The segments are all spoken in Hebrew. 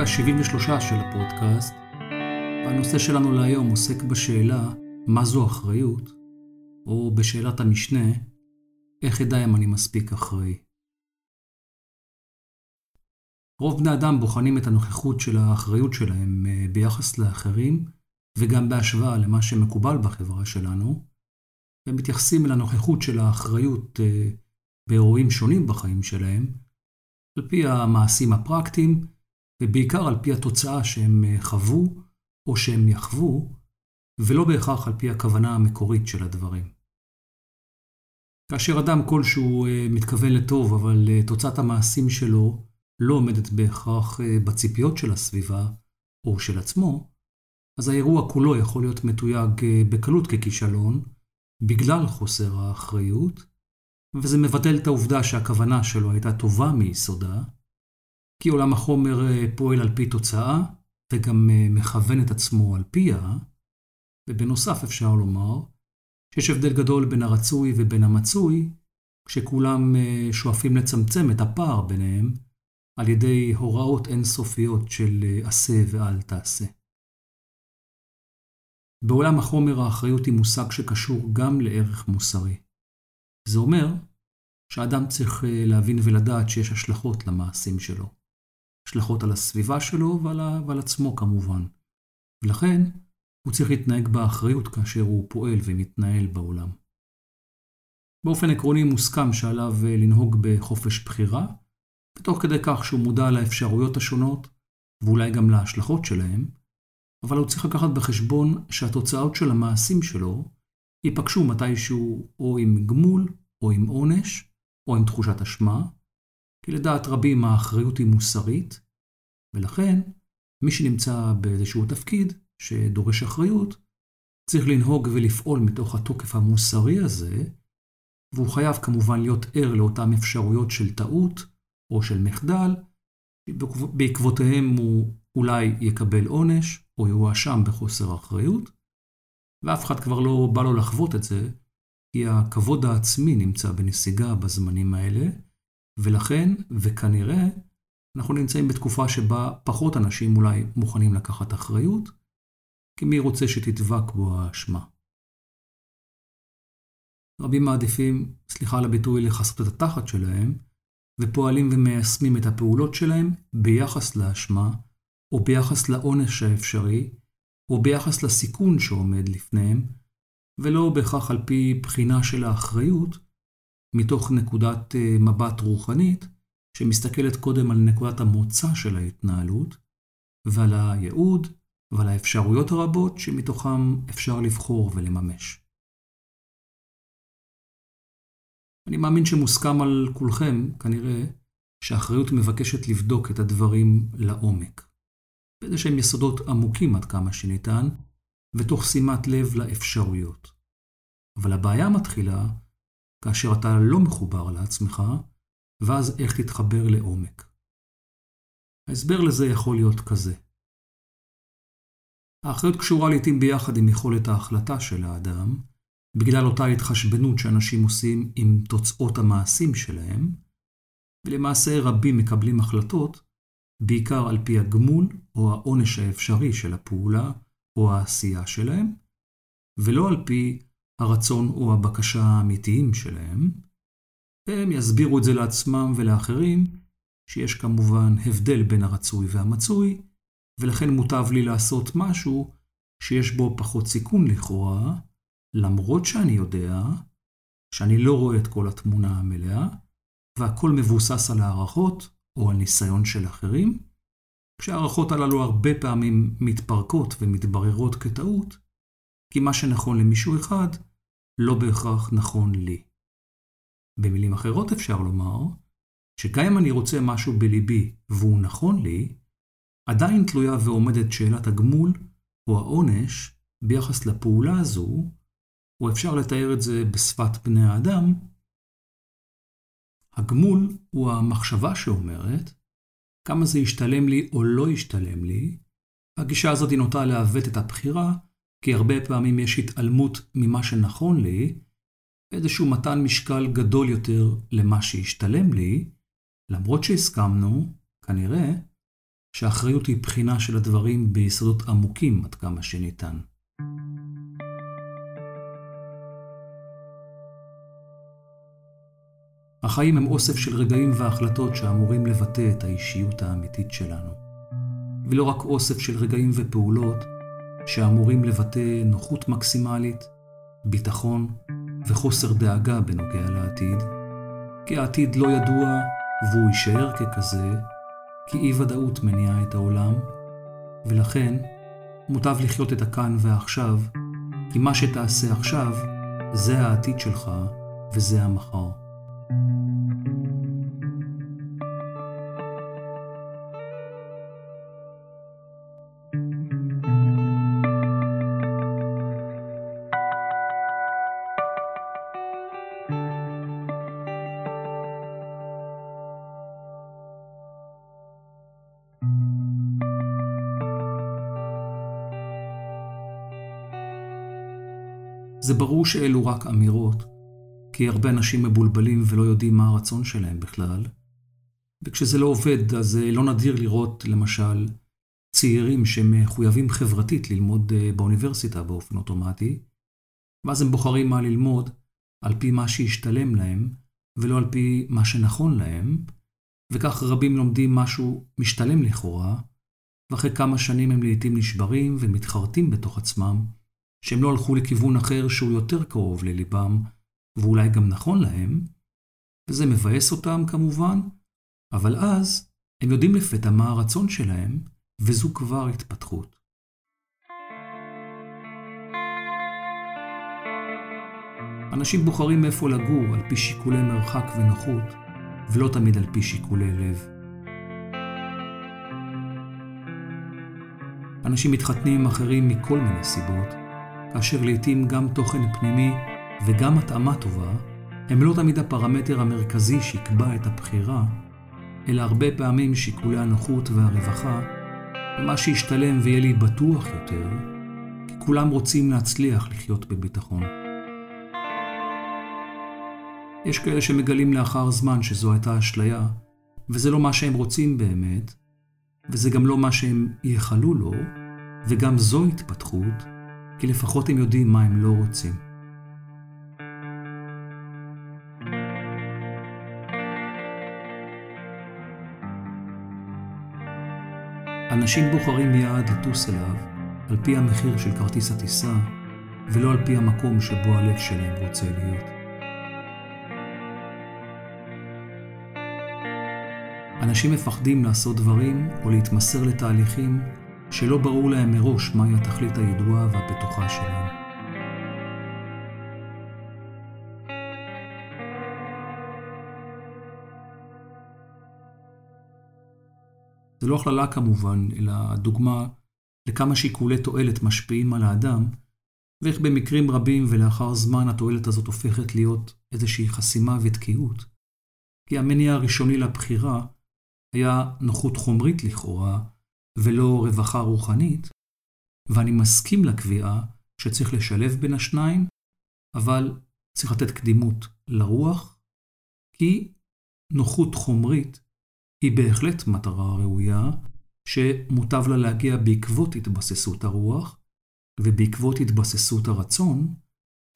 זה הפרק ה-73 של הפודקאסט, והנושא שלנו להיום עוסק בשאלה מה זו אחריות, או בשאלת המשנה, איך אדע אם אני מספיק אחראי. רוב בני אדם בוחנים את הנוכחות של האחריות שלהם אה, ביחס לאחרים, וגם בהשוואה למה שמקובל בחברה שלנו, והם מתייחסים אל הנוכחות של האחריות אה, באירועים שונים בחיים שלהם, על פי המעשים הפרקטיים, ובעיקר על פי התוצאה שהם אה, חוו או שהם יחוו, ולא בהכרח על פי הכוונה המקורית של הדברים. כאשר אדם כלשהו אה, מתכוון לטוב, אבל אה, תוצאת המעשים שלו לא עומדת בהכרח בציפיות של הסביבה או של עצמו, אז האירוע כולו יכול להיות מתויג בקלות ככישלון, בגלל חוסר האחריות, וזה מבטל את העובדה שהכוונה שלו הייתה טובה מיסודה, כי עולם החומר אה, פועל על פי תוצאה, וגם אה, מכוון את עצמו על פיה, ובנוסף אפשר לומר שיש הבדל גדול בין הרצוי ובין המצוי, כשכולם אה, שואפים לצמצם את הפער ביניהם על ידי הוראות אינסופיות של עשה ואל תעשה. בעולם החומר האחריות היא מושג שקשור גם לערך מוסרי. זה אומר שאדם צריך להבין ולדעת שיש השלכות למעשים שלו. השלכות על הסביבה שלו ועל, ועל עצמו כמובן. ולכן הוא צריך להתנהג באחריות כאשר הוא פועל ומתנהל בעולם. באופן עקרוני מוסכם שעליו אה, לנהוג בחופש בחירה, ותוך כדי כך שהוא מודע לאפשרויות השונות, ואולי גם להשלכות שלהם, אבל הוא צריך לקחת בחשבון שהתוצאות של המעשים שלו ייפגשו מתישהו או עם גמול או עם עונש, או עם תחושת אשמה, כי לדעת רבים האחריות היא מוסרית, ולכן מי שנמצא באיזשהו תפקיד שדורש אחריות, צריך לנהוג ולפעול מתוך התוקף המוסרי הזה, והוא חייב כמובן להיות ער לאותן אפשרויות של טעות או של מחדל, בעקבותיהם הוא אולי יקבל עונש או יואשם בחוסר אחריות, ואף אחד כבר לא בא לו לחוות את זה, כי הכבוד העצמי נמצא בנסיגה בזמנים האלה, ולכן, וכנראה, אנחנו נמצאים בתקופה שבה פחות אנשים אולי מוכנים לקחת אחריות, כי מי רוצה שתדבק בו האשמה. רבים מעדיפים, סליחה על הביטוי, לכסות את התחת שלהם, ופועלים ומיישמים את הפעולות שלהם ביחס לאשמה, או ביחס לעונש האפשרי, או ביחס לסיכון שעומד לפניהם, ולא בהכרח על פי בחינה של האחריות, מתוך נקודת אה, מבט רוחנית, שמסתכלת קודם על נקודת המוצא של ההתנהלות, ועל הייעוד ועל האפשרויות הרבות שמתוכם אפשר לבחור ולממש. אני מאמין שמוסכם על כולכם, כנראה, שהאחריות מבקשת לבדוק את הדברים לעומק. באיזה שהם יסודות עמוקים עד כמה שניתן, ותוך שימת לב לאפשרויות. אבל הבעיה מתחילה כאשר אתה לא מחובר לעצמך, ואז איך תתחבר לעומק. ההסבר לזה יכול להיות כזה. האחריות קשורה לעתים ביחד עם יכולת ההחלטה של האדם, בגלל אותה התחשבנות שאנשים עושים עם תוצאות המעשים שלהם, ולמעשה רבים מקבלים החלטות בעיקר על פי הגמול או העונש האפשרי של הפעולה או העשייה שלהם, ולא על פי הרצון או הבקשה האמיתיים שלהם, והם יסבירו את זה לעצמם ולאחרים, שיש כמובן הבדל בין הרצוי והמצוי, ולכן מוטב לי לעשות משהו שיש בו פחות סיכון לכאורה, למרות שאני יודע שאני לא רואה את כל התמונה המלאה, והכל מבוסס על הערכות או על ניסיון של אחרים, כשההערכות הללו הרבה פעמים מתפרקות ומתבררות כטעות, כי מה שנכון למישהו אחד, לא בהכרח נכון לי. במילים אחרות אפשר לומר, שגם אם אני רוצה משהו בליבי והוא נכון לי, עדיין תלויה ועומדת שאלת הגמול או העונש ביחס לפעולה הזו, או אפשר לתאר את זה בשפת בני האדם, הגמול הוא המחשבה שאומרת כמה זה ישתלם לי או לא ישתלם לי, הגישה הזאת נוטה לעוות את הבחירה, כי הרבה פעמים יש התעלמות ממה שנכון לי, איזשהו מתן משקל גדול יותר למה שישתלם לי, למרות שהסכמנו, כנראה, שהאחריות היא בחינה של הדברים ביסודות עמוקים עד כמה שניתן. החיים הם אוסף של רגעים והחלטות שאמורים לבטא את האישיות האמיתית שלנו. ולא רק אוסף של רגעים ופעולות שאמורים לבטא נוחות מקסימלית, ביטחון וחוסר דאגה בנוגע לעתיד, כי העתיד לא ידוע והוא יישאר ככזה, כי אי ודאות מניעה את העולם, ולכן מוטב לחיות את הכאן והעכשיו, כי מה שתעשה עכשיו זה העתיד שלך וזה המחר. זה ברור שאלו רק אמירות, כי הרבה אנשים מבולבלים ולא יודעים מה הרצון שלהם בכלל. וכשזה לא עובד, אז לא נדיר לראות, למשל, צעירים שמחויבים חברתית ללמוד אה, באוניברסיטה באופן אוטומטי, ואז הם בוחרים מה ללמוד על פי מה שישתלם להם, ולא על פי מה שנכון להם, וכך רבים לומדים משהו משתלם לכאורה, ואחרי כמה שנים הם לעיתים נשברים ומתחרטים בתוך עצמם, שהם לא הלכו לכיוון אחר שהוא יותר קרוב לליבם, ואולי גם נכון להם, וזה מבאס אותם כמובן, אבל אז הם יודעים לפתע מה הרצון שלהם, וזו כבר התפתחות. אנשים בוחרים איפה לגור על פי שיקולי מרחק ונוחות, ולא תמיד על פי שיקולי לב. אנשים מתחתנים עם אחרים מכל מיני סיבות, כאשר לעתים גם תוכן פנימי וגם התאמה טובה הם לא תמיד הפרמטר המרכזי שיקבע את הבחירה, אלא הרבה פעמים שיקולי הנוחות והרווחה, מה שישתלם ויהיה לי בטוח יותר, כי כולם רוצים להצליח לחיות בביטחון. יש כאלה שמגלים לאחר זמן שזו הייתה אשליה, וזה לא מה שהם רוצים באמת, וזה גם לא מה שהם ייחלו לו, וגם זו התפתחות, כי לפחות הם יודעים מה הם לא רוצים. אנשים בוחרים יעד לטוס אליו על פי המחיר של כרטיס הטיסה, ולא על פי המקום שבו הלב שלהם רוצה להיות. אנשים מפחדים לעשות דברים או להתמסר לתהליכים שלא ברור להם מראש מהי התכלית הידועה והבטוחה שלהם. זה לא הכללה כמובן, אלא דוגמה לכמה שיקולי תועלת משפיעים על האדם, ואיך במקרים רבים ולאחר זמן התועלת הזאת הופכת להיות איזושהי חסימה ותקיעות. כי המניע הראשוני לבחירה היה נוחות חומרית לכאורה, ולא רווחה רוחנית, ואני מסכים לקביעה שצריך לשלב בין השניים, אבל צריך לתת קדימות לרוח, כי נוחות חומרית היא בהחלט מטרה ראויה, שמוטב לה להגיע בעקבות התבססות הרוח ובעקבות התבססות הרצון,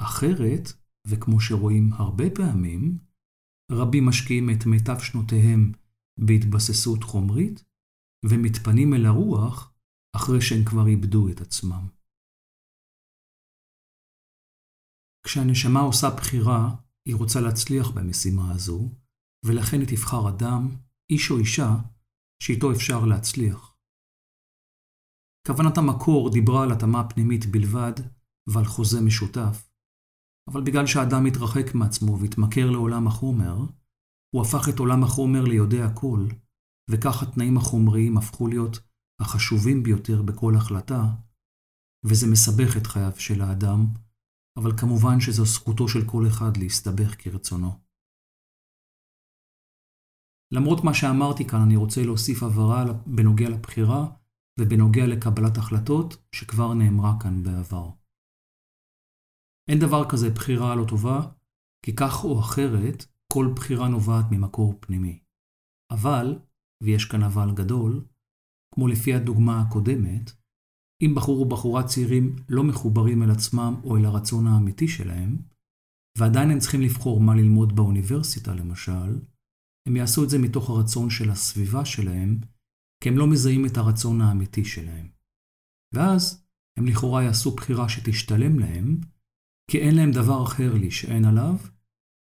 אחרת, וכמו שרואים הרבה פעמים, רבים משקיעים את מיטב שנותיהם בהתבססות חומרית, ומתפנים אל הרוח אחרי שהם כבר איבדו את עצמם. כשהנשמה עושה בחירה, היא רוצה להצליח במשימה הזו, ולכן היא תבחר אדם, איש או אישה, שאיתו אפשר להצליח. כוונת המקור דיברה על התאמה פנימית בלבד ועל חוזה משותף, אבל בגלל שהאדם התרחק מעצמו והתמכר לעולם החומר, הוא הפך את עולם החומר ליודע הכל, וכך התנאים החומריים הפכו להיות החשובים ביותר בכל החלטה, וזה מסבך את חייו של האדם, אבל כמובן שזו זכותו של כל אחד להסתבך כרצונו. למרות מה שאמרתי כאן, אני רוצה להוסיף הבהרה בנוגע לבחירה ובנוגע לקבלת החלטות שכבר נאמרה כאן בעבר. אין דבר כזה בחירה לא טובה, כי כך או אחרת, כל בחירה נובעת ממקור פנימי. אבל, ויש כאן אבל גדול, כמו לפי הדוגמה הקודמת, אם בחור או בחורה צעירים לא מחוברים אל עצמם או אל הרצון האמיתי שלהם, ועדיין הם צריכים לבחור מה ללמוד באוניברסיטה למשל, הם יעשו את זה מתוך הרצון של הסביבה שלהם, כי הם לא מזהים את הרצון האמיתי שלהם. ואז הם לכאורה יעשו בחירה שתשתלם להם, כי אין להם דבר אחר להישען עליו,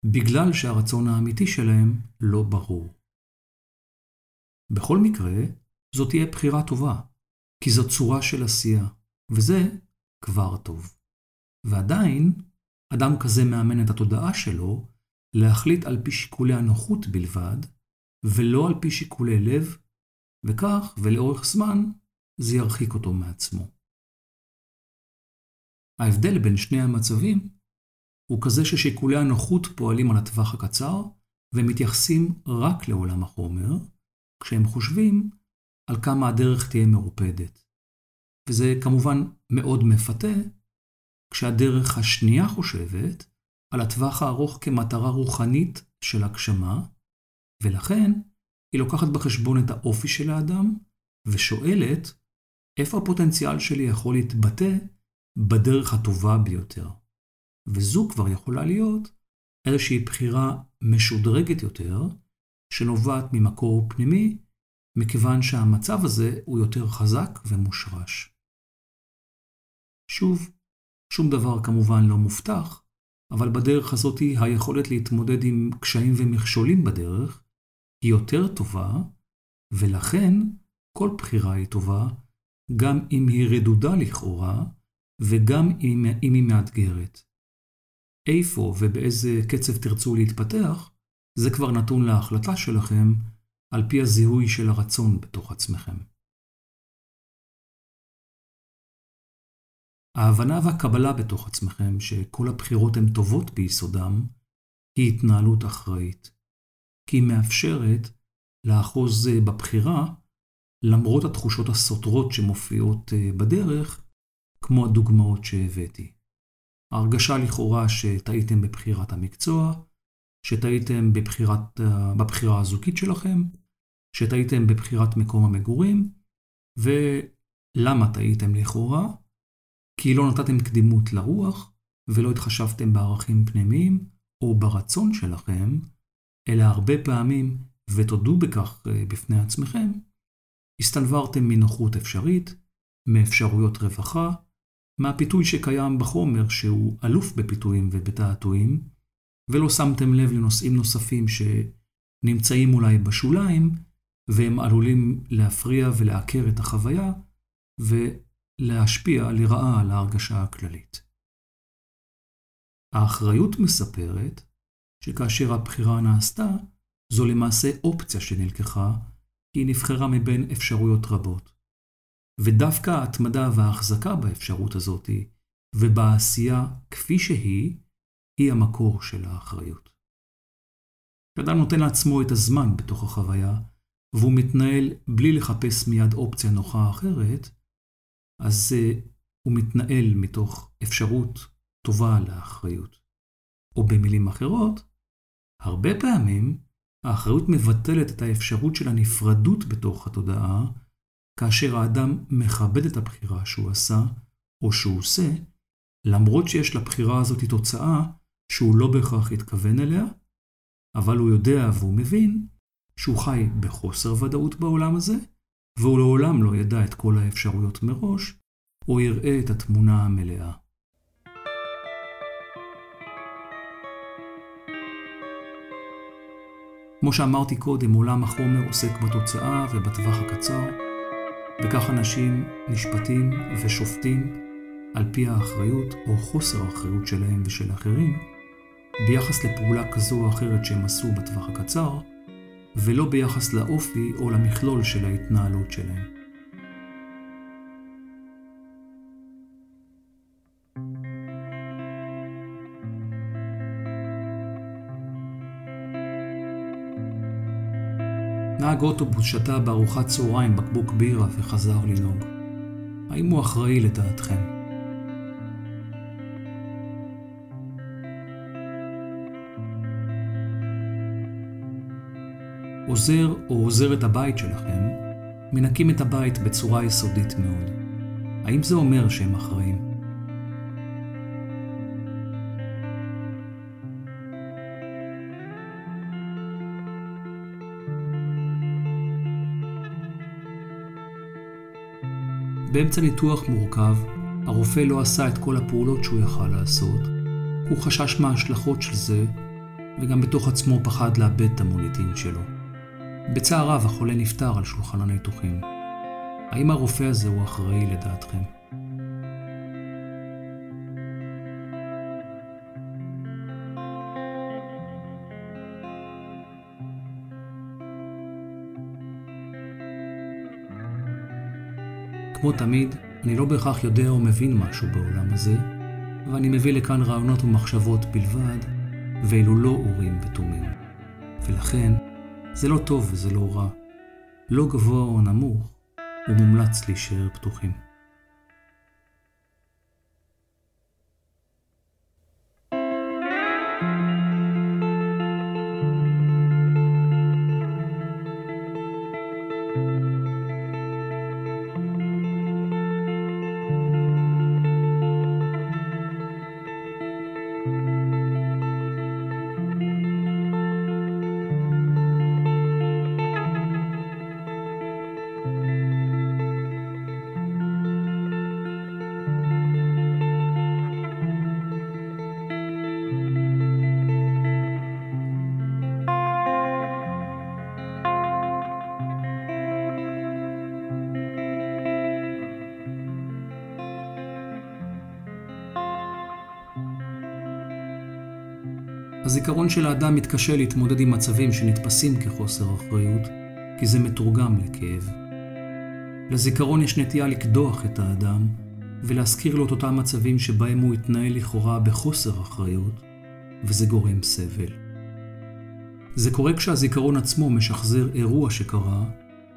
בגלל שהרצון האמיתי שלהם לא ברור. בכל מקרה, זאת תהיה בחירה טובה, כי זו צורה של עשייה, וזה כבר טוב. ועדיין, אדם כזה מאמן את התודעה שלו להחליט על פי שיקולי הנוחות בלבד, ולא על פי שיקולי לב, וכך, ולאורך זמן, זה ירחיק אותו מעצמו. ההבדל בין שני המצבים הוא כזה ששיקולי הנוחות פועלים על הטווח הקצר, ומתייחסים רק לעולם החומר, כשהם חושבים על כמה הדרך תהיה מרופדת. וזה כמובן מאוד מפתה, כשהדרך השנייה חושבת על הטווח הארוך כמטרה רוחנית של הגשמה, ולכן היא לוקחת בחשבון את האופי של האדם, ושואלת איפה הפוטנציאל שלי יכול להתבטא בדרך הטובה ביותר. וזו כבר יכולה להיות איזושהי בחירה משודרגת יותר, שנובעת ממקור פנימי, מכיוון שהמצב הזה הוא יותר חזק ומושרש. שוב, שום דבר כמובן לא מובטח, אבל בדרך הזאת היכולת להתמודד עם קשיים ומכשולים בדרך היא יותר טובה, ולכן כל בחירה היא טובה, גם אם היא רדודה לכאורה, וגם אם היא מאתגרת. איפה ובאיזה קצב תרצו להתפתח, זה כבר נתון להחלטה שלכם על פי הזיהוי של הרצון בתוך עצמכם. ההבנה והקבלה בתוך עצמכם שכל הבחירות הן טובות ביסודם, היא התנהלות אחראית, כי היא מאפשרת לאחוז בבחירה למרות התחושות הסותרות שמופיעות אה, בדרך, כמו הדוגמאות שהבאתי. ההרגשה לכאורה שטעיתם בבחירת המקצוע, שטעיתם בבחירת, אה, בבחירה הזוגית שלכם, שטעיתם בבחירת מקום המגורים, ולמה טעיתם לכאורה? כי לא נתתם קדימות לרוח, ולא התחשבתם בערכים פנימיים, או ברצון שלכם, אלא הרבה פעמים, ותודו בכך אה, בפני עצמכם, הסתנוורתם מנוחות אפשרית, מאפשרויות רווחה, מהפיתוי שקיים בחומר שהוא אלוף בפיתויים ובתעתועים, ולא שמתם לב לנושאים נוספים שנמצאים אולי בשוליים, והם עלולים להפריע ולעקר את החוויה, ולהשפיע לרעה על ההרגשה הכללית. האחריות מספרת שכאשר הבחירה נעשתה, זו למעשה אופציה שנלקחה, כי היא נבחרה מבין אפשרויות רבות. ודווקא ההתמדה וההחזקה באפשרות הזאת, ובעשייה כפי שהיא, היא המקור של האחריות. כשאדם נותן לעצמו את הזמן בתוך החוויה, והוא מתנהל בלי לחפש מיד אופציה נוחה אחרת, אז uh, הוא מתנהל מתוך אפשרות טובה לאחריות. או במילים אחרות, הרבה פעמים האחריות מבטלת את האפשרות של הנפרדות בתוך התודעה, כאשר האדם מכבד את הבחירה שהוא עשה, או שהוא עושה, למרות שיש לבחירה הזאת תוצאה שהוא לא בהכרח התכוון אליה, אבל הוא יודע והוא מבין שהוא חי בחוסר ודאות בעולם הזה, והוא לעולם לא ידע את כל האפשרויות מראש, או יראה את התמונה המלאה. כמו שאמרתי קודם, עולם החומר עוסק בתוצאה ובטווח הקצר, וכך אנשים נשפטים ושופטים על פי האחריות או חוסר האחריות שלהם ושל אחרים, ביחס לפעולה כזו או אחרת שהם עשו בטווח הקצר, ולא ביחס לאופי או למכלול של ההתנהלות שלהם. נהג אוטובוס שתה בארוחת צהריים בקבוק בירה וחזר לנהוג. האם הוא אחראי לדעתכם? עוזר או עוזרת הבית שלכם מנקים את הבית בצורה יסודית מאוד. האם זה אומר שהם אחראים? באמצע ניתוח מורכב, הרופא לא עשה את כל הפעולות שהוא יכל לעשות. הוא חשש מההשלכות של זה, וגם בתוך עצמו פחד לאבד את המוניטין שלו. בצער רב החולה נפטר על שולחן הניתוחים. האם הרופא הזה הוא אחראי לדעתכם? כמו תמיד, אני לא בהכרח יודע או מבין משהו בעולם הזה, ואני מביא לכאן רעיונות ומחשבות בלבד, ואלו לא אורים ותומים. ולכן, זה לא טוב וזה לא רע. לא גבוה או נמוך, ומומלץ להישאר פתוחים. הזיכרון של האדם מתקשה להתמודד עם מצבים שנתפסים כחוסר אחריות, כי זה מתורגם לכאב. לזיכרון יש נטייה לקדוח את האדם ולהזכיר לו את אותם מצבים שבהם הוא התנהל לכאורה בחוסר אחריות, וזה גורם סבל. זה קורה כשהזיכרון עצמו משחזר אירוע שקרה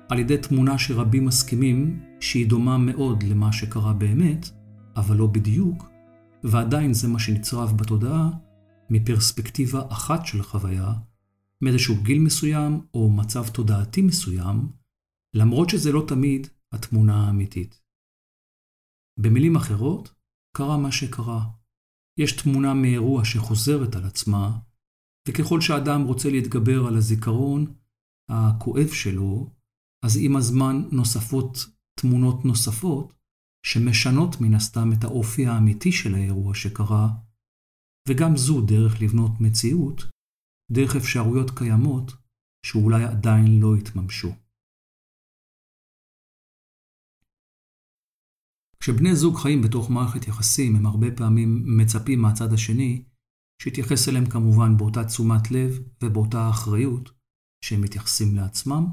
על ידי תמונה שרבים מסכימים שהיא דומה מאוד למה שקרה באמת, אבל לא בדיוק, ועדיין זה מה שנצרב בתודעה מפרספקטיבה אחת של חוויה, מאיזשהו גיל מסוים או מצב תודעתי מסוים, למרות שזה לא תמיד התמונה האמיתית. במילים אחרות, קרה מה שקרה. יש תמונה מאירוע שחוזרת על עצמה, וככל שאדם רוצה להתגבר על הזיכרון הכואב שלו, אז עם הזמן נוספות תמונות נוספות, שמשנות מן הסתם את האופי האמיתי של האירוע שקרה, וגם זו דרך לבנות מציאות, דרך אפשרויות קיימות שאולי עדיין לא התממשו. כשבני זוג חיים בתוך מערכת יחסים, הם הרבה פעמים מצפים מהצד השני שיתייחס אליהם כמובן באותה תשומת לב ובאותה אחריות שהם מתייחסים לעצמם,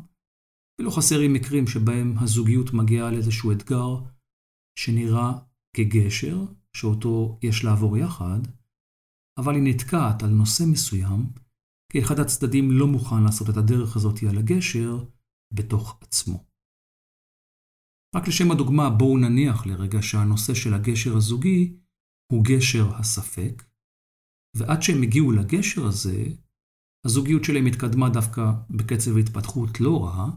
ולא חסרים מקרים שבהם הזוגיות מגיעה לאיזשהו אתגר שנראה כגשר, שאותו יש לעבור יחד, אבל היא נתקעת על נושא מסוים, כי אחד הצדדים לא מוכן לעשות את הדרך הזאת על הגשר בתוך עצמו. רק לשם הדוגמה, בואו נניח לרגע שהנושא של הגשר הזוגי הוא גשר הספק, ועד שהם הגיעו לגשר הזה, הזוגיות שלהם התקדמה דווקא בקצב התפתחות לא רע,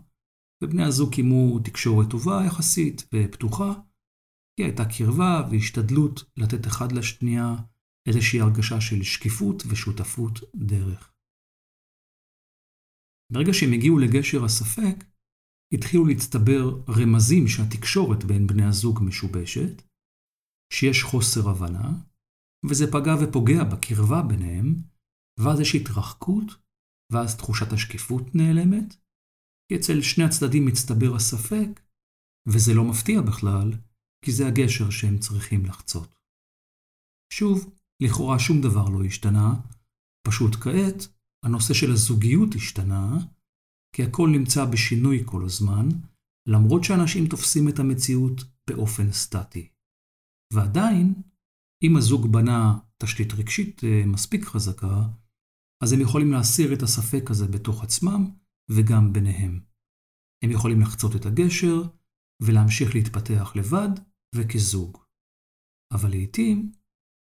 ובני הזוג קיימו תקשורת טובה יחסית ופתוחה, כי הייתה קרבה והשתדלות לתת אחד לשנייה איזושהי הרגשה של שקיפות ושותפות דרך. ברגע שהם הגיעו לגשר הספק, התחילו להצטבר רמזים שהתקשורת בין בני הזוג משובשת, שיש חוסר הבנה, וזה פגע ופוגע בקרבה ביניהם, ואז יש התרחקות, ואז תחושת השקיפות נעלמת, כי אצל שני הצדדים מצטבר הספק, וזה לא מפתיע בכלל, כי זה הגשר שהם צריכים לחצות. שוב, לכאורה שום דבר לא השתנה, פשוט כעת הנושא של הזוגיות השתנה, כי הכל נמצא בשינוי כל הזמן, למרות שאנשים תופסים את המציאות באופן סטטי. ועדיין, אם הזוג בנה תשתית רגשית אה, מספיק חזקה, אז הם יכולים להסיר את הספק הזה בתוך עצמם וגם ביניהם. הם יכולים לחצות את הגשר ולהמשיך להתפתח לבד וכזוג. אבל לעתים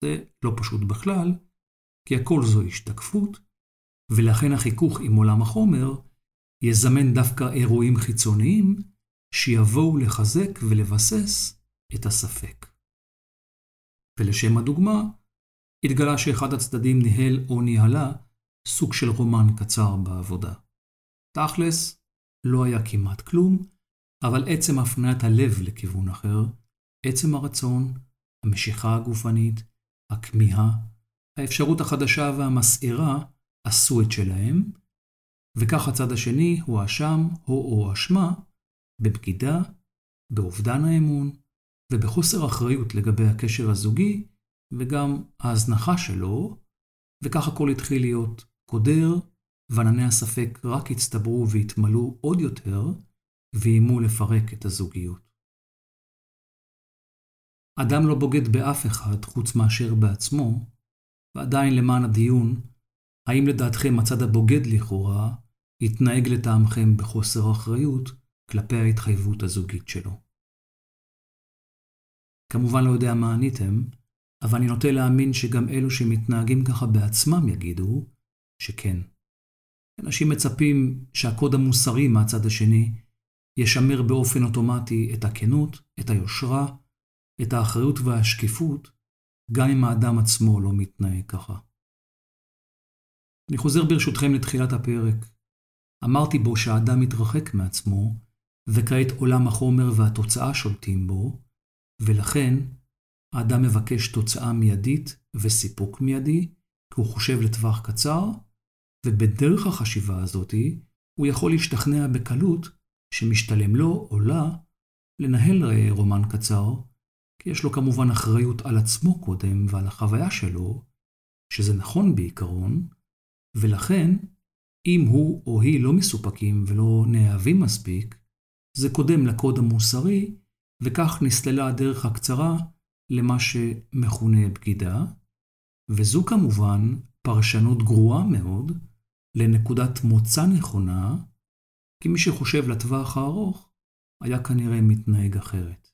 זה לא פשוט בכלל, כי הכל זו השתקפות, ולכן החיכוך עם עולם החומר יזמן דווקא אירועים חיצוניים שיבואו לחזק ולבסס את הספק. ולשם הדוגמה, התגלה שאחד הצדדים ניהל או ניהלה סוג של רומן קצר בעבודה. תכלס, לא היה כמעט כלום, אבל עצם הפניית הלב לכיוון אחר, עצם הרצון, המשיכה הגופנית, הכמיהה, האפשרות החדשה והמסעירה עשו את שלהם, וכך הצד השני הואשם או הואשמה בבגידה, באובדן האמון ובחוסר אחריות לגבי הקשר הזוגי וגם ההזנחה שלו, וכך הכל התחיל להיות קודר, וענני הספק רק הצטברו והתמלאו עוד יותר, ואיימו לפרק את הזוגיות. אדם לא בוגד באף אחד חוץ מאשר בעצמו, ועדיין למען הדיון, האם לדעתכם הצד הבוגד לכאורה יתנהג לטעמכם בחוסר אחריות כלפי ההתחייבות הזוגית שלו? כמובן לא יודע מה עניתם, אבל אני נוטה להאמין שגם אלו שמתנהגים ככה בעצמם יגידו שכן. אנשים מצפים שהקוד המוסרי מהצד השני ישמר באופן אוטומטי את הכנות, את היושרה, את האחריות והשקיפות, גם אם האדם עצמו לא מתנהג ככה. אני חוזר ברשותכם לתחילת הפרק. אמרתי בו שהאדם מתרחק מעצמו, וכעת עולם החומר והתוצאה שולטים בו, ולכן האדם מבקש תוצאה מיידית וסיפוק מיידי, כי הוא חושב לטווח קצר, ובדרך החשיבה הזאתי, הוא יכול להשתכנע בקלות שמשתלם לו או לה לנהל רומן קצר, כי יש לו כמובן אחריות על עצמו קודם ועל החוויה שלו, שזה נכון בעיקרון, ולכן, אם הוא או היא לא מסופקים ולא נאהבים מספיק, זה קודם לקוד המוסרי, וכך נסללה הדרך הקצרה למה שמכונה בגידה, וזו כמובן פרשנות גרועה מאוד לנקודת מוצא נכונה, כי מי שחושב לטווח הארוך היה כנראה מתנהג אחרת.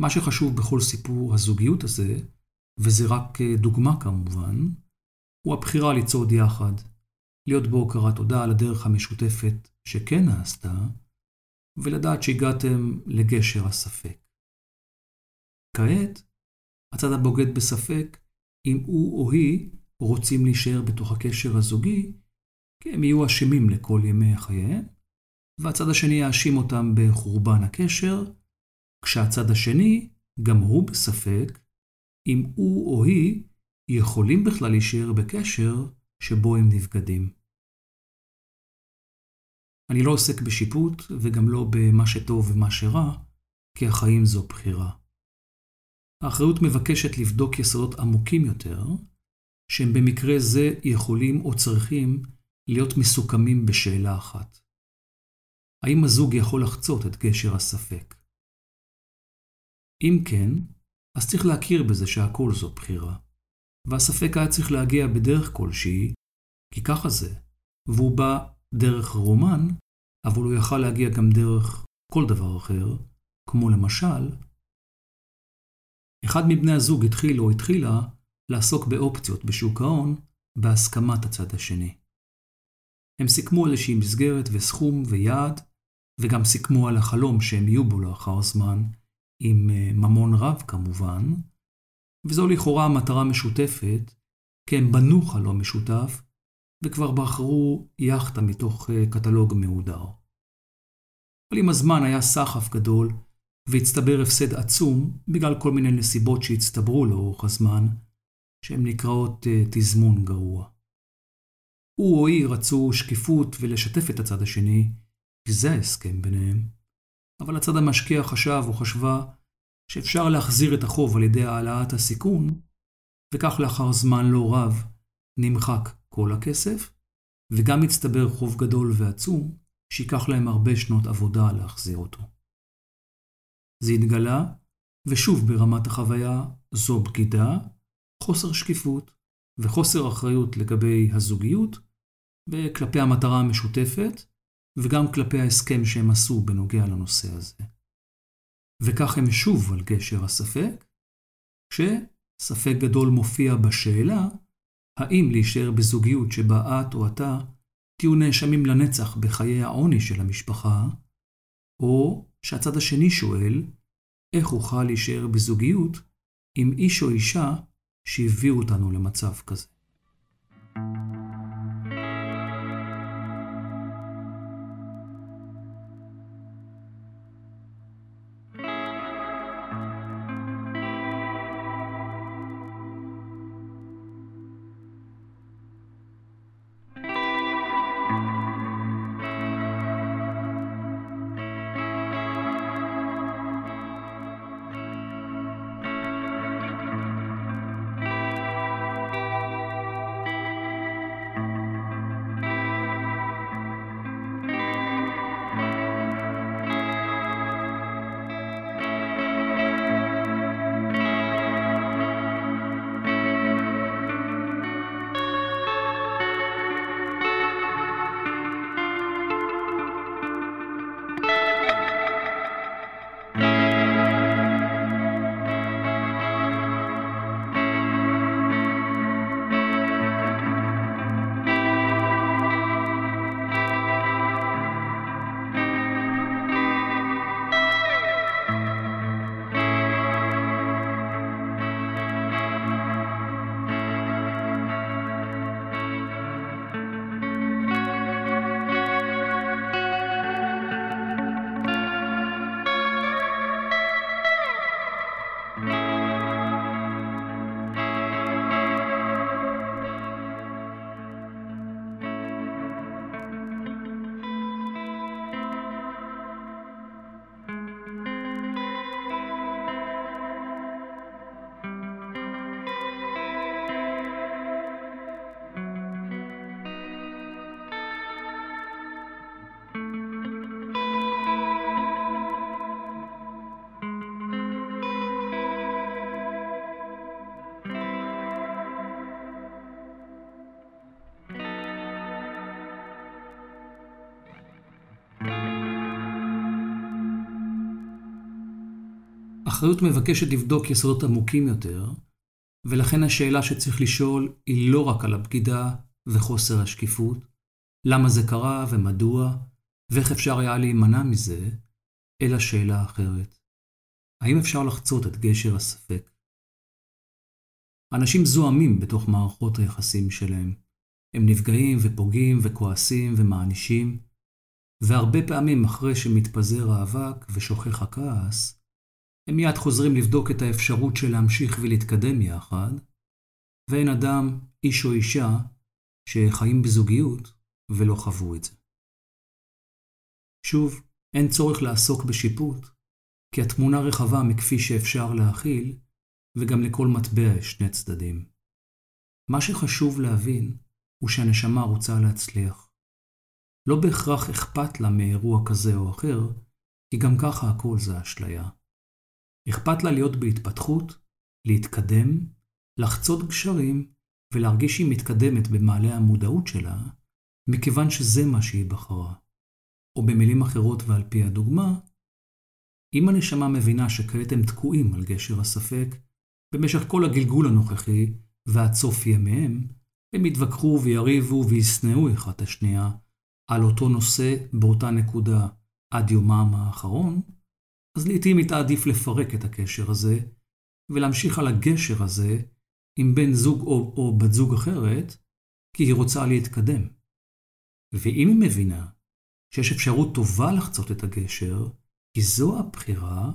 מה שחשוב בכל סיפור הזוגיות הזה, וזה רק דוגמה כמובן, הוא הבחירה לצעוד יחד, להיות בהוקרת תודה על הדרך המשותפת שכן נעשתה, ולדעת שהגעתם לגשר הספק. כעת, הצד הבוגד בספק אם הוא או היא רוצים להישאר בתוך הקשר הזוגי, כי הם יהיו אשמים לכל ימי חייהם, והצד השני יאשים אותם בחורבן הקשר, כשהצד השני, גם הוא בספק, אם הוא או היא יכולים בכלל להישאר בקשר שבו הם נבגדים. אני לא עוסק בשיפוט וגם לא במה שטוב ומה שרע, כי החיים זו בחירה. האחריות מבקשת לבדוק יסודות עמוקים יותר, שהם במקרה זה יכולים או צריכים להיות מסוכמים בשאלה אחת. האם הזוג יכול לחצות את גשר הספק? אם כן, אז צריך להכיר בזה שהכל זו בחירה, והספק היה צריך להגיע בדרך כלשהי, כי ככה זה, והוא בא דרך רומן, אבל הוא יכל להגיע גם דרך כל דבר אחר, כמו למשל, אחד מבני הזוג התחיל או התחילה לעסוק באופציות בשוק ההון בהסכמת הצד השני. הם סיכמו איזושהי מסגרת וסכום ויעד, וגם סיכמו על החלום שהם יהיו בו לאחר זמן, עם אה, ממון רב כמובן, וזו לכאורה המטרה משותפת, כי הם בנו חלום משותף, וכבר בחרו יאכטה מתוך אה, קטלוג מהודר. אבל עם הזמן היה סחף גדול, והצטבר הפסד עצום בגלל כל מיני נסיבות שהצטברו לאורך הזמן, שהן נקראות uh, תזמון גרוע. הוא או היא רצו שקיפות ולשתף את הצד השני, כי זה ההסכם ביניהם, אבל הצד המשקיע חשב או חשבה שאפשר להחזיר את החוב על ידי העלאת הסיכון, וכך לאחר זמן לא רב נמחק כל הכסף, וגם הצטבר חוב גדול ועצום, שייקח להם הרבה שנות עבודה להחזיר אותו. זה התגלה, ושוב ברמת החוויה זו בגידה, חוסר שקיפות וחוסר אחריות לגבי הזוגיות וכלפי המטרה המשותפת וגם כלפי ההסכם שהם עשו בנוגע לנושא הזה. וכך הם שוב על גשר הספק, כשספק גדול מופיע בשאלה האם להישאר בזוגיות שבה את או אתה תהיו נאשמים לנצח בחיי העוני של המשפחה, או שהצד השני שואל, איך אוכל להישאר בזוגיות עם איש או אישה שהביאו אותנו למצב כזה. אחריות מבקשת לבדוק יסודות עמוקים יותר, ולכן השאלה שצריך לשאול היא לא רק על הבגידה וחוסר השקיפות, למה זה קרה ומדוע, ואיך אפשר היה להימנע מזה, אלא שאלה אחרת. האם אפשר לחצות את גשר הספק? אנשים זועמים בתוך מערכות היחסים שלהם. הם נפגעים ופוגעים וכועסים ומענישים, והרבה פעמים אחרי שמתפזר האבק ושוכח הכעס, הם מיד חוזרים לבדוק את האפשרות של להמשיך ולהתקדם יחד, ואין אדם, איש או אישה, שחיים בזוגיות ולא חוו את זה. שוב, אין צורך לעסוק בשיפוט, כי התמונה רחבה מכפי שאפשר להכיל, וגם לכל מטבע יש שני צדדים. מה שחשוב להבין הוא שהנשמה רוצה להצליח. לא בהכרח אכפת לה מאירוע כזה או אחר, כי גם ככה הכל זה אשליה. אכפת לה להיות בהתפתחות, להתקדם, לחצות גשרים ולהרגיש שהיא מתקדמת במעלה המודעות שלה, מכיוון שזה מה שהיא בחרה. או במילים אחרות ועל פי הדוגמה, אם הנשמה מבינה שכעת הם תקועים על גשר הספק, במשך כל הגלגול הנוכחי ועד סוף ימיהם, הם יתווכחו ויריבו וישנאו אחד את השנייה על אותו נושא באותה נקודה עד יומם האחרון, אז לעתים היא תעדיף לפרק את הקשר הזה, ולהמשיך על הגשר הזה עם בן זוג או, או בת זוג אחרת, כי היא רוצה להתקדם. ואם היא מבינה שיש אפשרות טובה לחצות את הגשר, כי זו הבחירה,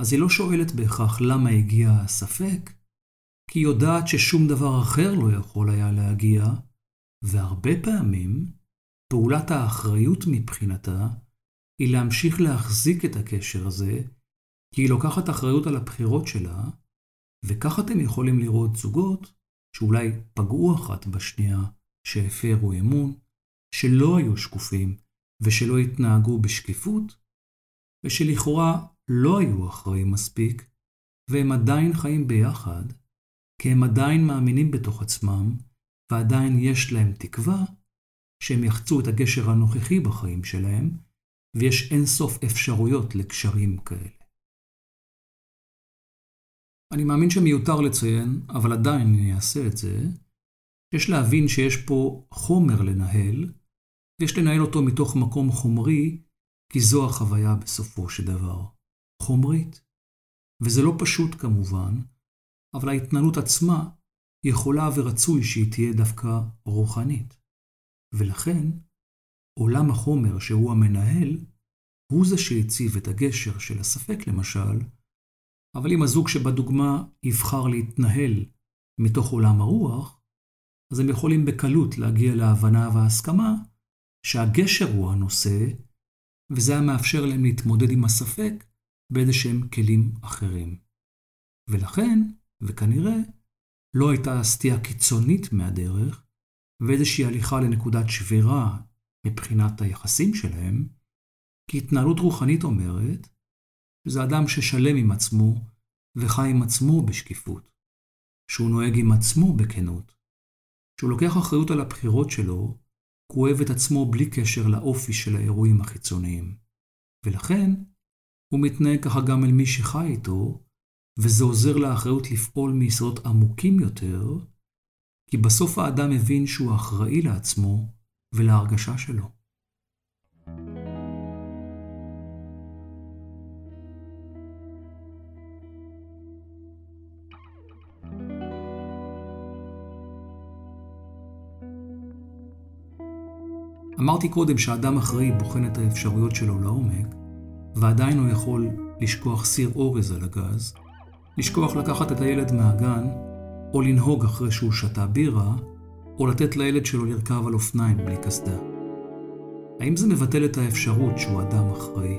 אז היא לא שואלת בהכרח למה הגיע הספק, כי היא יודעת ששום דבר אחר לא יכול היה להגיע, והרבה פעמים פעולת האחריות מבחינתה היא להמשיך להחזיק את הקשר הזה, כי היא לוקחת אחריות על הבחירות שלה, וכך אתם יכולים לראות זוגות שאולי פגעו אחת בשנייה, שהפרו אמון, שלא היו שקופים ושלא התנהגו בשקיפות, ושלכאורה לא היו אחראים מספיק, והם עדיין חיים ביחד, כי הם עדיין מאמינים בתוך עצמם, ועדיין יש להם תקווה שהם יחצו את הגשר הנוכחי בחיים שלהם, ויש אין סוף אפשרויות לקשרים כאלה. אני מאמין שמיותר לציין, אבל עדיין אני אעשה את זה, יש להבין שיש פה חומר לנהל, ויש לנהל אותו מתוך מקום חומרי, כי זו החוויה בסופו של דבר. חומרית. וזה לא פשוט כמובן, אבל ההתנהלות עצמה יכולה ורצוי שהיא תהיה דווקא רוחנית. ולכן, עולם החומר שהוא המנהל, הוא זה שהציב את הגשר של הספק למשל, אבל אם הזוג שבדוגמה יבחר להתנהל מתוך עולם הרוח, אז הם יכולים בקלות להגיע להבנה וההסכמה שהגשר הוא הנושא, וזה היה מאפשר להם להתמודד עם הספק באיזה שהם כלים אחרים. ולכן, וכנראה, לא הייתה סטייה קיצונית מהדרך, ואיזושהי הליכה לנקודת שבירה מבחינת היחסים שלהם, כי התנהלות רוחנית אומרת שזה אדם ששלם עם עצמו וחי עם עצמו בשקיפות, שהוא נוהג עם עצמו בכנות, שהוא לוקח אחריות על הבחירות שלו, כי הוא אוהב את עצמו בלי קשר לאופי של האירועים החיצוניים. ולכן, הוא מתנהג ככה גם אל מי שחי איתו, וזה עוזר לאחריות לפעול מיסודות עמוקים יותר, כי בסוף האדם מבין שהוא אחראי לעצמו ולהרגשה שלו. אמרתי קודם שאדם אחראי בוחן את האפשרויות שלו לעומק, ועדיין הוא יכול לשכוח סיר אורז על הגז, לשכוח לקחת את הילד מהגן, או לנהוג אחרי שהוא שתה בירה, או לתת לילד שלו לרכב על אופניים בלי קסדה. האם זה מבטל את האפשרות שהוא אדם אחראי?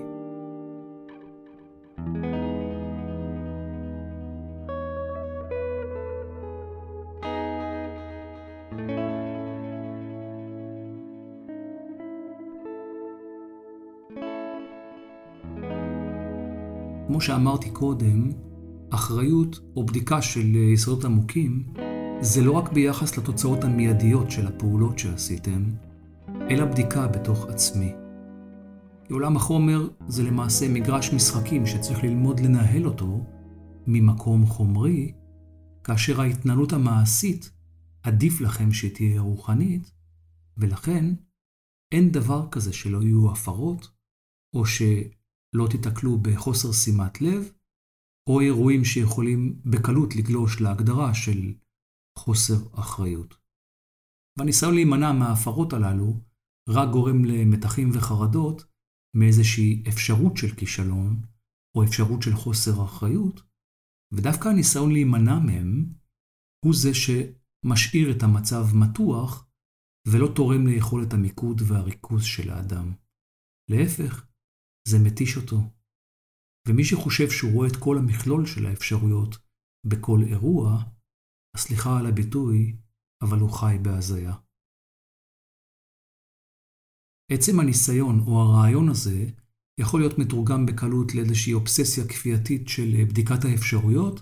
כמו שאמרתי קודם, אחריות או בדיקה של יסודות עמוקים זה לא רק ביחס לתוצאות המיידיות של הפעולות שעשיתם, אלא בדיקה בתוך עצמי. כי עולם החומר זה למעשה מגרש משחקים שצריך ללמוד לנהל אותו ממקום חומרי, כאשר ההתנהלות המעשית עדיף לכם שתהיה רוחנית, ולכן אין דבר כזה שלא יהיו הפרות, או שלא תיתקלו בחוסר שימת לב, או אירועים שיכולים בקלות לגלוש להגדרה של חוסר אחריות. והניסיון להימנע מההפרות הללו רק גורם למתחים וחרדות מאיזושהי אפשרות של כישלון או אפשרות של חוסר אחריות, ודווקא הניסיון להימנע מהם הוא זה שמשאיר את המצב מתוח ולא תורם ליכולת המיקוד והריכוז של האדם. להפך, זה מתיש אותו. ומי שחושב שהוא רואה את כל המכלול של האפשרויות בכל אירוע, הסליחה על הביטוי, אבל הוא חי בהזיה. עצם הניסיון או הרעיון הזה יכול להיות מתורגם בקלות לאיזושהי אובססיה כפייתית של בדיקת האפשרויות,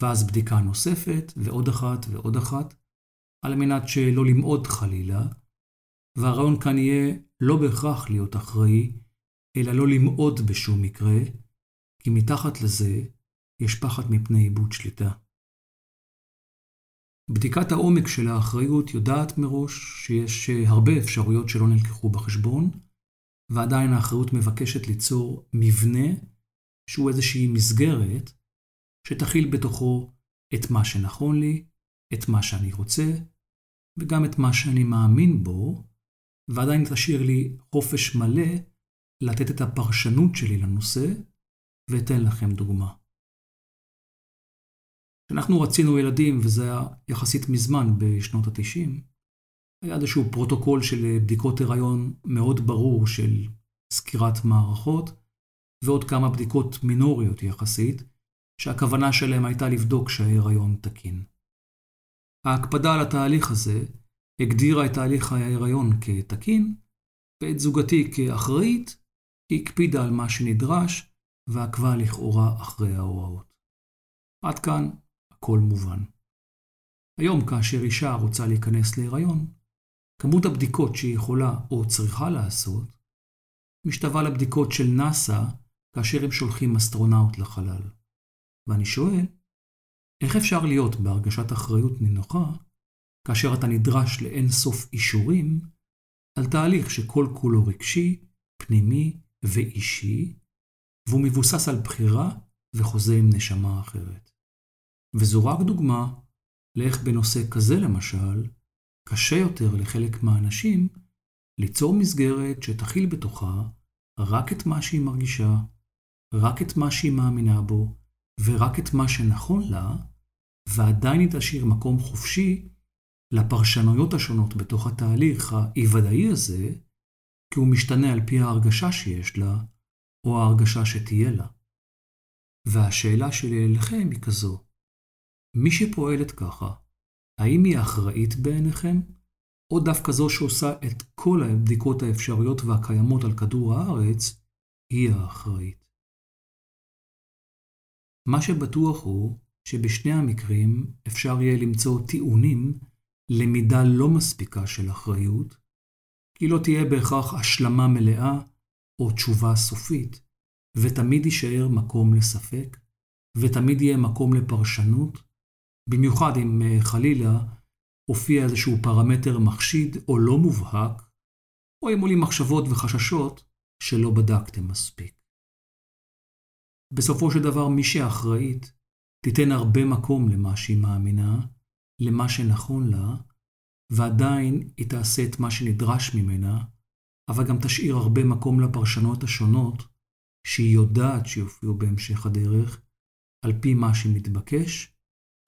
ואז בדיקה נוספת, ועוד אחת ועוד אחת, על מנת שלא למעוד חלילה, והרעיון כאן יהיה לא בהכרח להיות אחראי, אלא לא למעוד בשום מקרה, כי מתחת לזה יש פחד מפני איבוד שליטה. בדיקת העומק של האחריות יודעת מראש שיש אה, הרבה אפשרויות שלא נלקחו בחשבון, ועדיין האחריות מבקשת ליצור מבנה שהוא איזושהי מסגרת שתכיל בתוכו את מה שנכון לי, את מה שאני רוצה, וגם את מה שאני מאמין בו, ועדיין תשאיר לי חופש מלא לתת את הפרשנות שלי לנושא, ואתן לכם דוגמה. כשאנחנו רצינו ילדים, וזה היה יחסית מזמן, בשנות ה-90, היה איזשהו פרוטוקול של בדיקות הריון מאוד ברור של סקירת מערכות, ועוד כמה בדיקות מינוריות יחסית, שהכוונה שלהם הייתה לבדוק שההיריון תקין. ההקפדה על התהליך הזה הגדירה את תהליך ההיריון כתקין, ואת זוגתי כאחראית, היא הקפידה על מה שנדרש, ועקבה לכאורה אחרי ההוראות. עד כאן הכל מובן. היום כאשר אישה רוצה להיכנס להיריון, כמות הבדיקות שהיא יכולה או צריכה לעשות משתווה לבדיקות של נאס"א כאשר הם שולחים אסטרונאוט לחלל. ואני שואל, איך אפשר להיות בהרגשת אחריות נינוחה כאשר אתה נדרש לאין סוף אישורים על תהליך שכל כולו רגשי, פנימי ואישי, והוא מבוסס על בחירה וחוזה עם נשמה אחרת. וזו רק דוגמה לאיך בנושא כזה למשל, קשה יותר לחלק מהאנשים ליצור מסגרת שתכיל בתוכה רק את מה שהיא מרגישה, רק את מה שהיא מאמינה בו, ורק את מה שנכון לה, ועדיין היא תשאיר מקום חופשי לפרשנויות השונות בתוך התהליך האי-ודאי הזה, כי הוא משתנה על פי ההרגשה שיש לה, או ההרגשה שתהיה לה. והשאלה שלי אליכם היא כזו, מי שפועלת ככה, האם היא אחראית בעיניכם, או דווקא זו שעושה את כל הבדיקות האפשריות והקיימות על כדור הארץ, היא האחראית? מה שבטוח הוא שבשני המקרים אפשר יהיה למצוא טיעונים למידה לא מספיקה של אחריות, כי לא תהיה בהכרח השלמה מלאה או תשובה סופית, ותמיד יישאר מקום לספק, ותמיד יהיה מקום לפרשנות, במיוחד אם אה, חלילה הופיע איזשהו פרמטר מחשיד או לא מובהק, או אם עולים מחשבות וחששות שלא בדקתם מספיק. בסופו של דבר מי שאחראית תיתן הרבה מקום למה שהיא מאמינה, למה שנכון לה, ועדיין היא תעשה את מה שנדרש ממנה, אבל גם תשאיר הרבה מקום לפרשנות השונות שהיא יודעת שיופיעו בהמשך הדרך, על פי מה שמתבקש,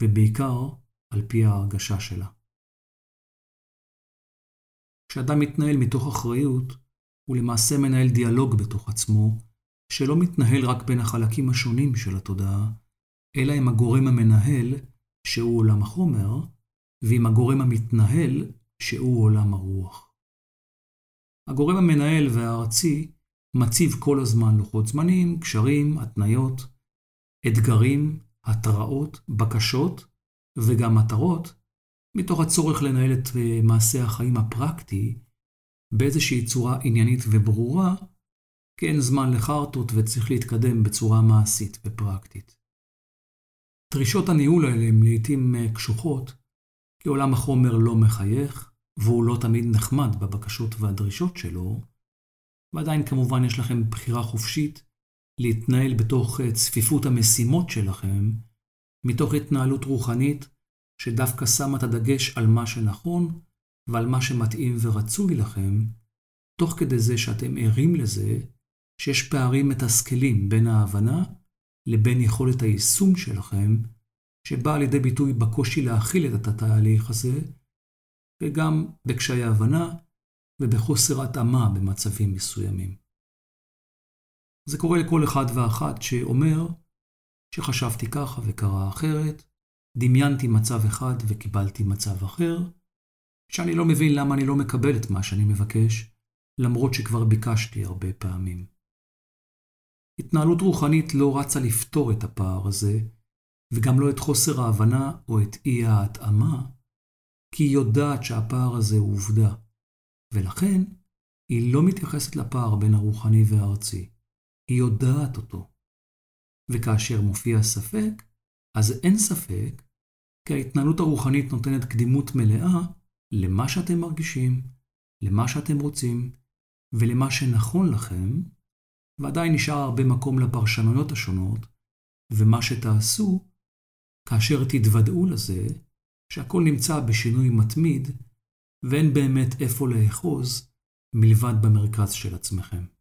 ובעיקר על פי ההרגשה שלה. כשאדם מתנהל מתוך אחריות, הוא למעשה מנהל דיאלוג בתוך עצמו, שלא מתנהל רק בין החלקים השונים של התודעה, אלא עם הגורם המנהל, שהוא עולם החומר, ועם הגורם המתנהל, שהוא עולם הרוח. הגורם המנהל והארצי מציב כל הזמן לוחות זמנים, קשרים, התניות, אתגרים, התראות, בקשות וגם מטרות, מתוך הצורך לנהל את אה, מעשה החיים הפרקטי באיזושהי צורה עניינית וברורה, כי אין זמן לחרטות וצריך להתקדם בצורה מעשית ופרקטית. דרישות הניהול האלה הן לעיתים אה, קשוחות, כי עולם החומר לא מחייך, והוא לא תמיד נחמד בבקשות והדרישות שלו, ועדיין כמובן יש לכם בחירה חופשית להתנהל בתוך אה, צפיפות המשימות שלכם, מתוך התנהלות רוחנית שדווקא שמה את הדגש על מה שנכון ועל מה שמתאים ורצוי לכם, תוך כדי זה שאתם ערים לזה שיש פערים מתסכלים בין ההבנה לבין יכולת היישום שלכם, שבאה לידי ביטוי בקושי להכיל את התהליך הזה, וגם בקשיי הבנה ובחוסר התאמה במצבים מסוימים. זה קורה לכל אחד ואחת שאומר שחשבתי ככה וקרה אחרת, דמיינתי מצב אחד וקיבלתי מצב אחר, שאני לא מבין למה אני לא מקבל את מה שאני מבקש, למרות שכבר ביקשתי הרבה פעמים. התנהלות רוחנית לא רצה לפתור את הפער הזה, וגם לא את חוסר ההבנה או את אי ההתאמה, כי היא יודעת שהפער הזה הוא עובדה, ולכן היא לא מתייחסת לפער בין הרוחני והארצי, היא יודעת אותו. וכאשר מופיע ספק, אז אין ספק, כי ההתנהלות הרוחנית נותנת קדימות מלאה למה שאתם מרגישים, למה שאתם רוצים, ולמה שנכון לכם, ועדיין נשאר הרבה מקום לפרשנויות השונות, ומה שתעשו, כאשר תתוודעו לזה, שהכל נמצא בשינוי מתמיד, ואין באמת איפה לאחוז מלבד במרכז של עצמכם.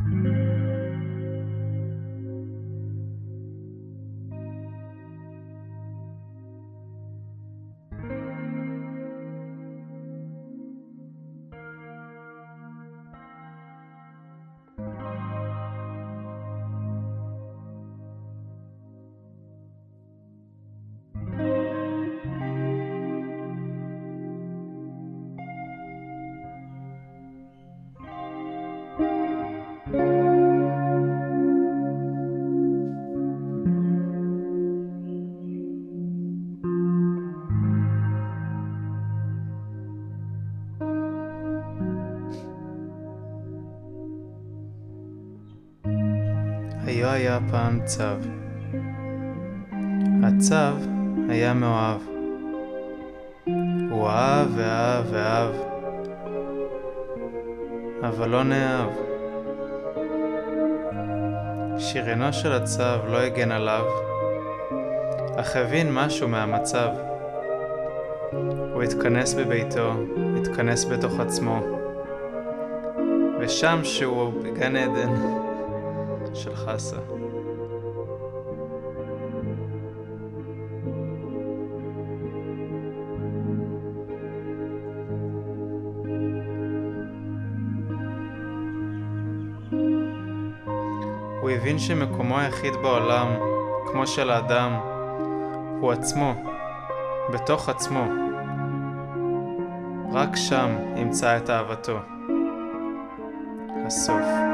Thank you היו היה פעם צב. הצב היה מאוהב, הוא אהב ואהב ואהב, אבל לא נאהב. שריונו של הצב לא הגן עליו, אך הבין משהו מהמצב. הוא התכנס בביתו, התכנס בתוך עצמו, ושם שהוא בגן עדן של חסה. הוא הבין שמקומו היחיד בעולם, כמו של האדם, הוא עצמו, בתוך עצמו. רק שם ימצא את אהבתו. הסוף.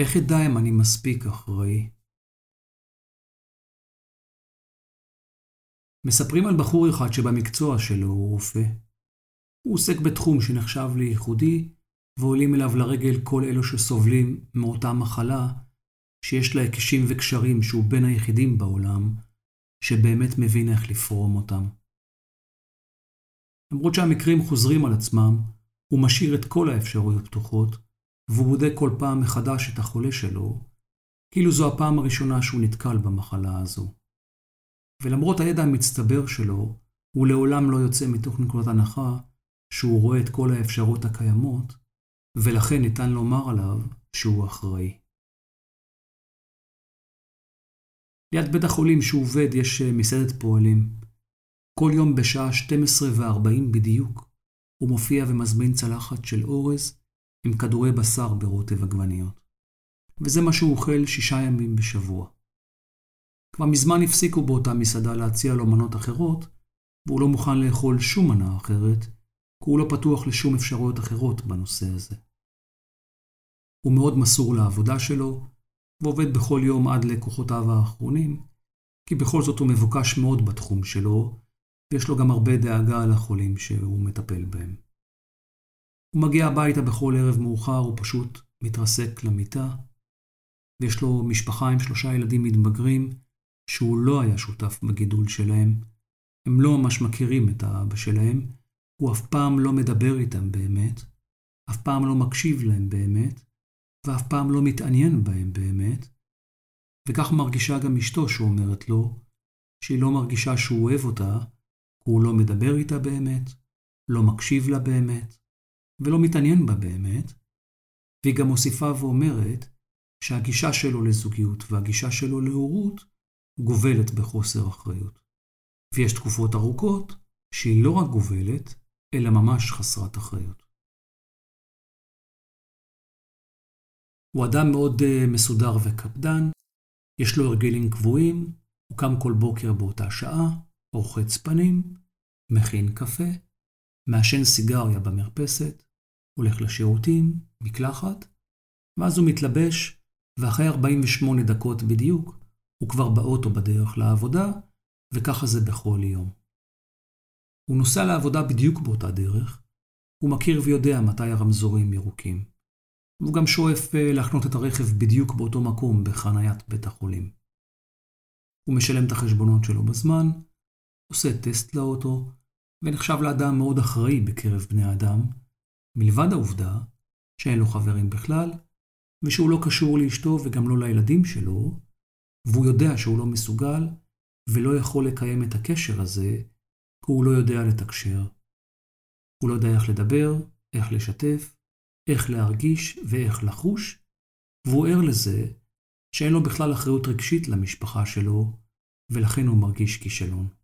איך אדע אם אני מספיק אחראי? מספרים על בחור אחד שבמקצוע שלו הוא רופא. הוא עוסק בתחום שנחשב לייחודי, ועולים אליו לרגל כל אלו שסובלים מאותה מחלה, שיש לה היקשים וקשרים שהוא בין היחידים בעולם, שבאמת מבין איך לפרום אותם. למרות שהמקרים חוזרים על עצמם, הוא משאיר את כל האפשרויות פתוחות, והוא בודק כל פעם מחדש את החולה שלו, כאילו זו הפעם הראשונה שהוא נתקל במחלה הזו. ולמרות הידע המצטבר שלו, הוא לעולם לא יוצא מתוך נקודת הנחה שהוא רואה את כל האפשרות הקיימות, ולכן ניתן לומר עליו שהוא אחראי. ליד בית החולים שהוא עובד יש אה, מסעדת פועלים. כל יום בשעה 12:40 בדיוק הוא מופיע ומזמין צלחת של אורז עם כדורי בשר ברוטב עגבניות. וזה מה שהוא אוכל שישה ימים בשבוע. כבר מזמן הפסיקו באותה מסעדה להציע לו מנות אחרות, והוא לא מוכן לאכול שום מנה אחרת, כי הוא לא פתוח לשום אפשרויות אחרות בנושא הזה. הוא מאוד מסור לעבודה שלו, ועובד בכל יום עד לכוחותיו האחרונים, כי בכל זאת הוא מבוקש מאוד בתחום שלו, ויש לו גם הרבה דאגה לחולים שהוא מטפל בהם. הוא מגיע הביתה בכל ערב מאוחר ופשוט מתרסק למיטה, ויש לו משפחה עם שלושה ילדים מתבגרים, שהוא לא היה שותף בגידול שלהם. הם לא ממש מכירים את האבא שלהם, הוא אף פעם לא מדבר איתם באמת, אף פעם לא מקשיב להם באמת, ואף פעם לא מתעניין בהם באמת, וכך מרגישה גם אשתו שאומרת לו, שהיא לא מרגישה שהוא אוהב אותה, הוא לא מדבר איתה באמת, לא מקשיב לה באמת, ולא מתעניין בה באמת, והיא גם מוסיפה ואומרת שהגישה שלו לזוגיות והגישה שלו להורות גובלת בחוסר אחריות. ויש תקופות ארוכות שהיא לא רק גובלת, אלא ממש חסרת אחריות. הוא אדם מאוד אה, מסודר וקפדן, יש לו הרגלים קבועים, הוא קם כל בוקר באותה שעה, רוחץ פנים, מכין קפה, מעשן סיגריה במרפסת, הולך לשירותים, מקלחת, ואז הוא מתלבש, ואחרי 48 דקות בדיוק, הוא כבר באוטו בדרך לעבודה, וככה זה בכל יום. הוא נוסע לעבודה בדיוק באותה דרך, הוא מכיר ויודע מתי הרמזורים ירוקים. והוא גם שואף אה, להחנות את הרכב בדיוק באותו מקום בחניית בית החולים. הוא משלם את החשבונות שלו בזמן, עושה טסט לאוטו, ונחשב לאדם מאוד אחראי בקרב בני האדם, מלבד העובדה שאין לו חברים בכלל, ושהוא לא קשור לאשתו וגם לא לילדים שלו, והוא יודע שהוא לא מסוגל ולא יכול לקיים את הקשר הזה, כי הוא לא יודע לתקשר. הוא לא יודע איך לדבר, איך לשתף, איך להרגיש ואיך לחוש, והוא ער לזה שאין לו בכלל אחריות רגשית למשפחה שלו, ולכן הוא מרגיש כישלון.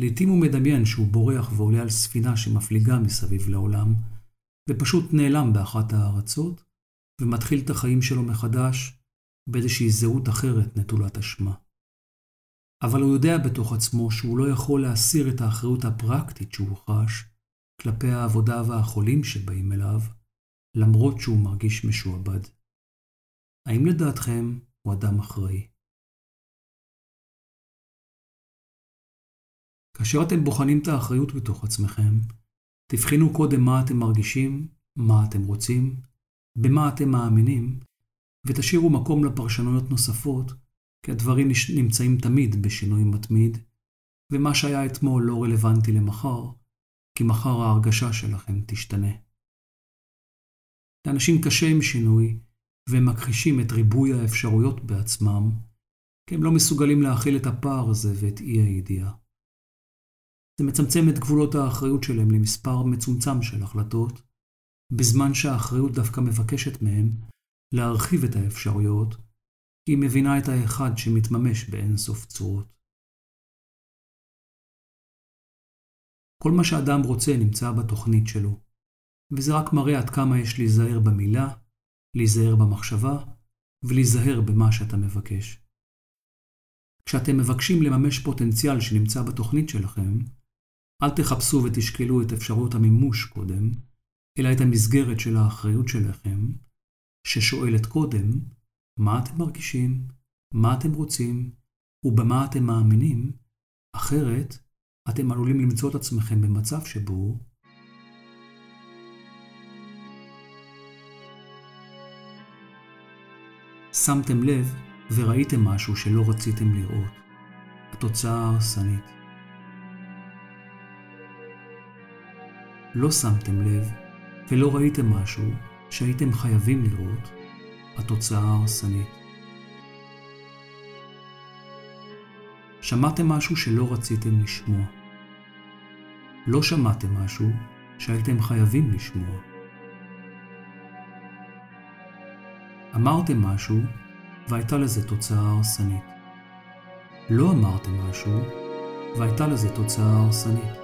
לעתים הוא מדמיין שהוא בורח ועולה על ספינה שמפליגה מסביב לעולם, ופשוט נעלם באחת הארצות, ומתחיל את החיים שלו מחדש באיזושהי זהות אחרת נטולת אשמה. אבל הוא יודע בתוך עצמו שהוא לא יכול להסיר את האחריות הפרקטית שהוא חש כלפי העבודה והחולים שבאים אליו, למרות שהוא מרגיש משועבד. האם לדעתכם הוא אדם אחראי? כאשר אתם בוחנים את האחריות בתוך עצמכם, תבחינו קודם מה אתם מרגישים, מה אתם רוצים, במה אתם מאמינים, ותשאירו מקום לפרשנויות נוספות, כי הדברים נמצאים תמיד בשינוי מתמיד, ומה שהיה אתמול לא רלוונטי למחר, כי מחר ההרגשה שלכם תשתנה. לאנשים קשה עם שינוי, והם מכחישים את ריבוי האפשרויות בעצמם, כי הם לא מסוגלים להכיל את הפער הזה ואת אי הידיעה. זה מצמצם את גבולות האחריות שלהם למספר מצומצם של החלטות, בזמן שהאחריות דווקא מבקשת מהם להרחיב את האפשרויות, כי היא מבינה את האחד שמתממש באין סוף צורות. כל מה שאדם רוצה נמצא בתוכנית שלו, וזה רק מראה עד כמה יש להיזהר במילה, להיזהר במחשבה, ולהיזהר במה שאתה מבקש. כשאתם מבקשים לממש פוטנציאל שנמצא בתוכנית שלכם, אל תחפשו ותשקלו את אפשרות המימוש קודם, אלא את המסגרת של האחריות שלכם, ששואלת קודם מה אתם מרגישים, מה אתם רוצים ובמה אתם מאמינים, אחרת אתם עלולים למצוא את עצמכם במצב שבו שמתם לב וראיתם משהו שלא רציתם לראות. התוצאה ההרסנית. לא שמתם לב ולא ראיתם משהו שהייתם חייבים לראות, התוצאה ההרסנית. שמעתם משהו שלא רציתם לשמוע. לא שמעתם משהו שהייתם חייבים לשמוע. אמרתם משהו והייתה לזה תוצאה הרסנית. לא אמרתם משהו והייתה לזה תוצאה הרסנית.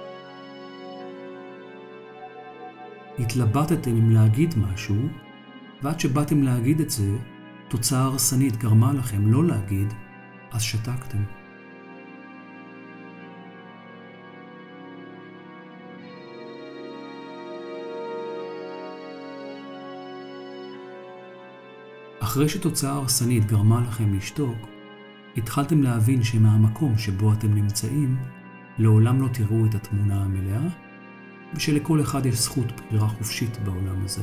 התלבטתם אם להגיד משהו, ועד שבאתם להגיד את זה, תוצאה הרסנית גרמה לכם לא להגיד, אז שתקתם. אחרי שתוצאה הרסנית גרמה לכם לשתוק, התחלתם להבין שמהמקום שבו אתם נמצאים, לעולם לא תראו את התמונה המלאה, ושלכל אחד יש זכות בחירה חופשית בעולם הזה.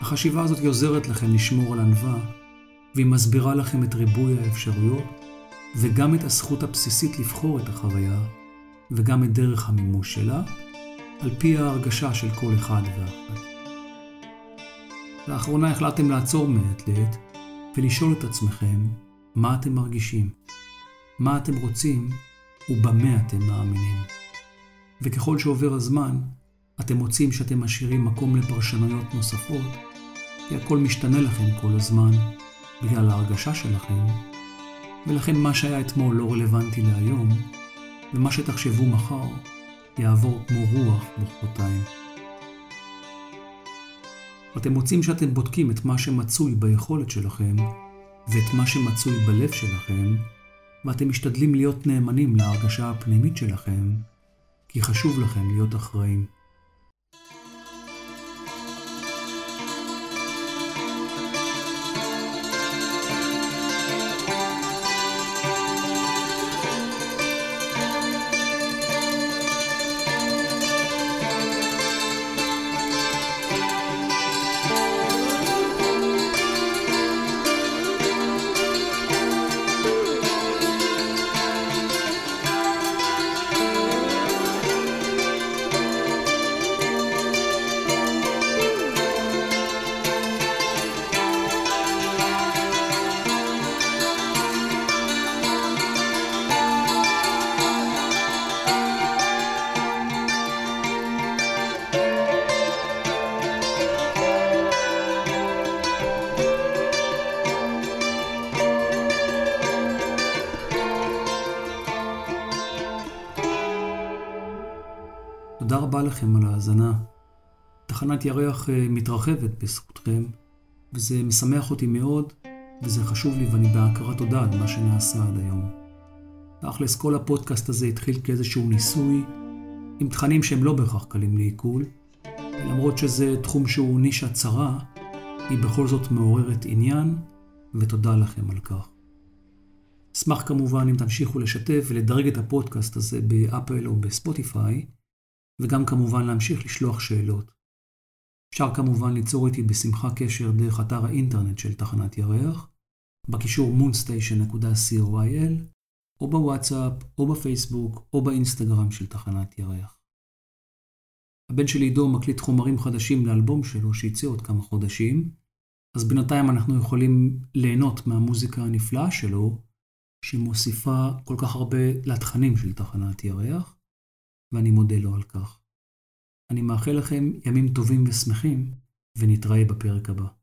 החשיבה הזאת עוזרת לכם לשמור על ענווה, והיא מסבירה לכם את ריבוי האפשרויות, וגם את הזכות הבסיסית לבחור את החוויה, וגם את דרך המימוש שלה, על פי ההרגשה של כל אחד ואחת. לאחרונה החלטתם לעצור מעת לעת ולשאול את עצמכם מה אתם מרגישים, מה אתם רוצים ובמה אתם מאמינים. וככל שעובר הזמן, אתם מוצאים שאתם משאירים מקום לפרשנויות נוספות, כי הכל משתנה לכם כל הזמן בגלל ההרגשה שלכם, ולכן מה שהיה אתמול לא רלוונטי להיום, ומה שתחשבו מחר יעבור כמו רוח מחרתיים. אתם מוצאים שאתם בודקים את מה שמצוי ביכולת שלכם ואת מה שמצוי בלב שלכם, ואתם משתדלים להיות נאמנים להרגשה הפנימית שלכם, כי חשוב לכם להיות אחראים. רבה לכם על ההאזנה. תחנת ירח אה, מתרחבת בזכותכם, וזה משמח אותי מאוד, וזה חשוב לי ואני בהכרת תודה על מה שנעשה עד היום. תכלס, כל הפודקאסט הזה התחיל כאיזשהו ניסוי עם תכנים שהם לא בהכרח קלים לעיכול, ולמרות שזה תחום שהוא נישה צרה, היא בכל זאת מעוררת עניין, ותודה לכם על כך. אשמח כמובן אם תמשיכו לשתף ולדרג את הפודקאסט הזה באפל או בספוטיפיי, וגם כמובן להמשיך לשלוח שאלות. אפשר כמובן ליצור איתי בשמחה קשר דרך אתר האינטרנט של תחנת ירח, בקישור moonstation.coil, או בוואטסאפ, או בפייסבוק, או באינסטגרם של תחנת ירח. הבן שלי עידו מקליט חומרים חדשים לאלבום שלו שיצא עוד כמה חודשים, אז בינתיים אנחנו יכולים ליהנות מהמוזיקה הנפלאה שלו, שמוסיפה כל כך הרבה לתכנים של תחנת ירח. ואני מודה לו על כך. אני מאחל לכם ימים טובים ושמחים, ונתראה בפרק הבא.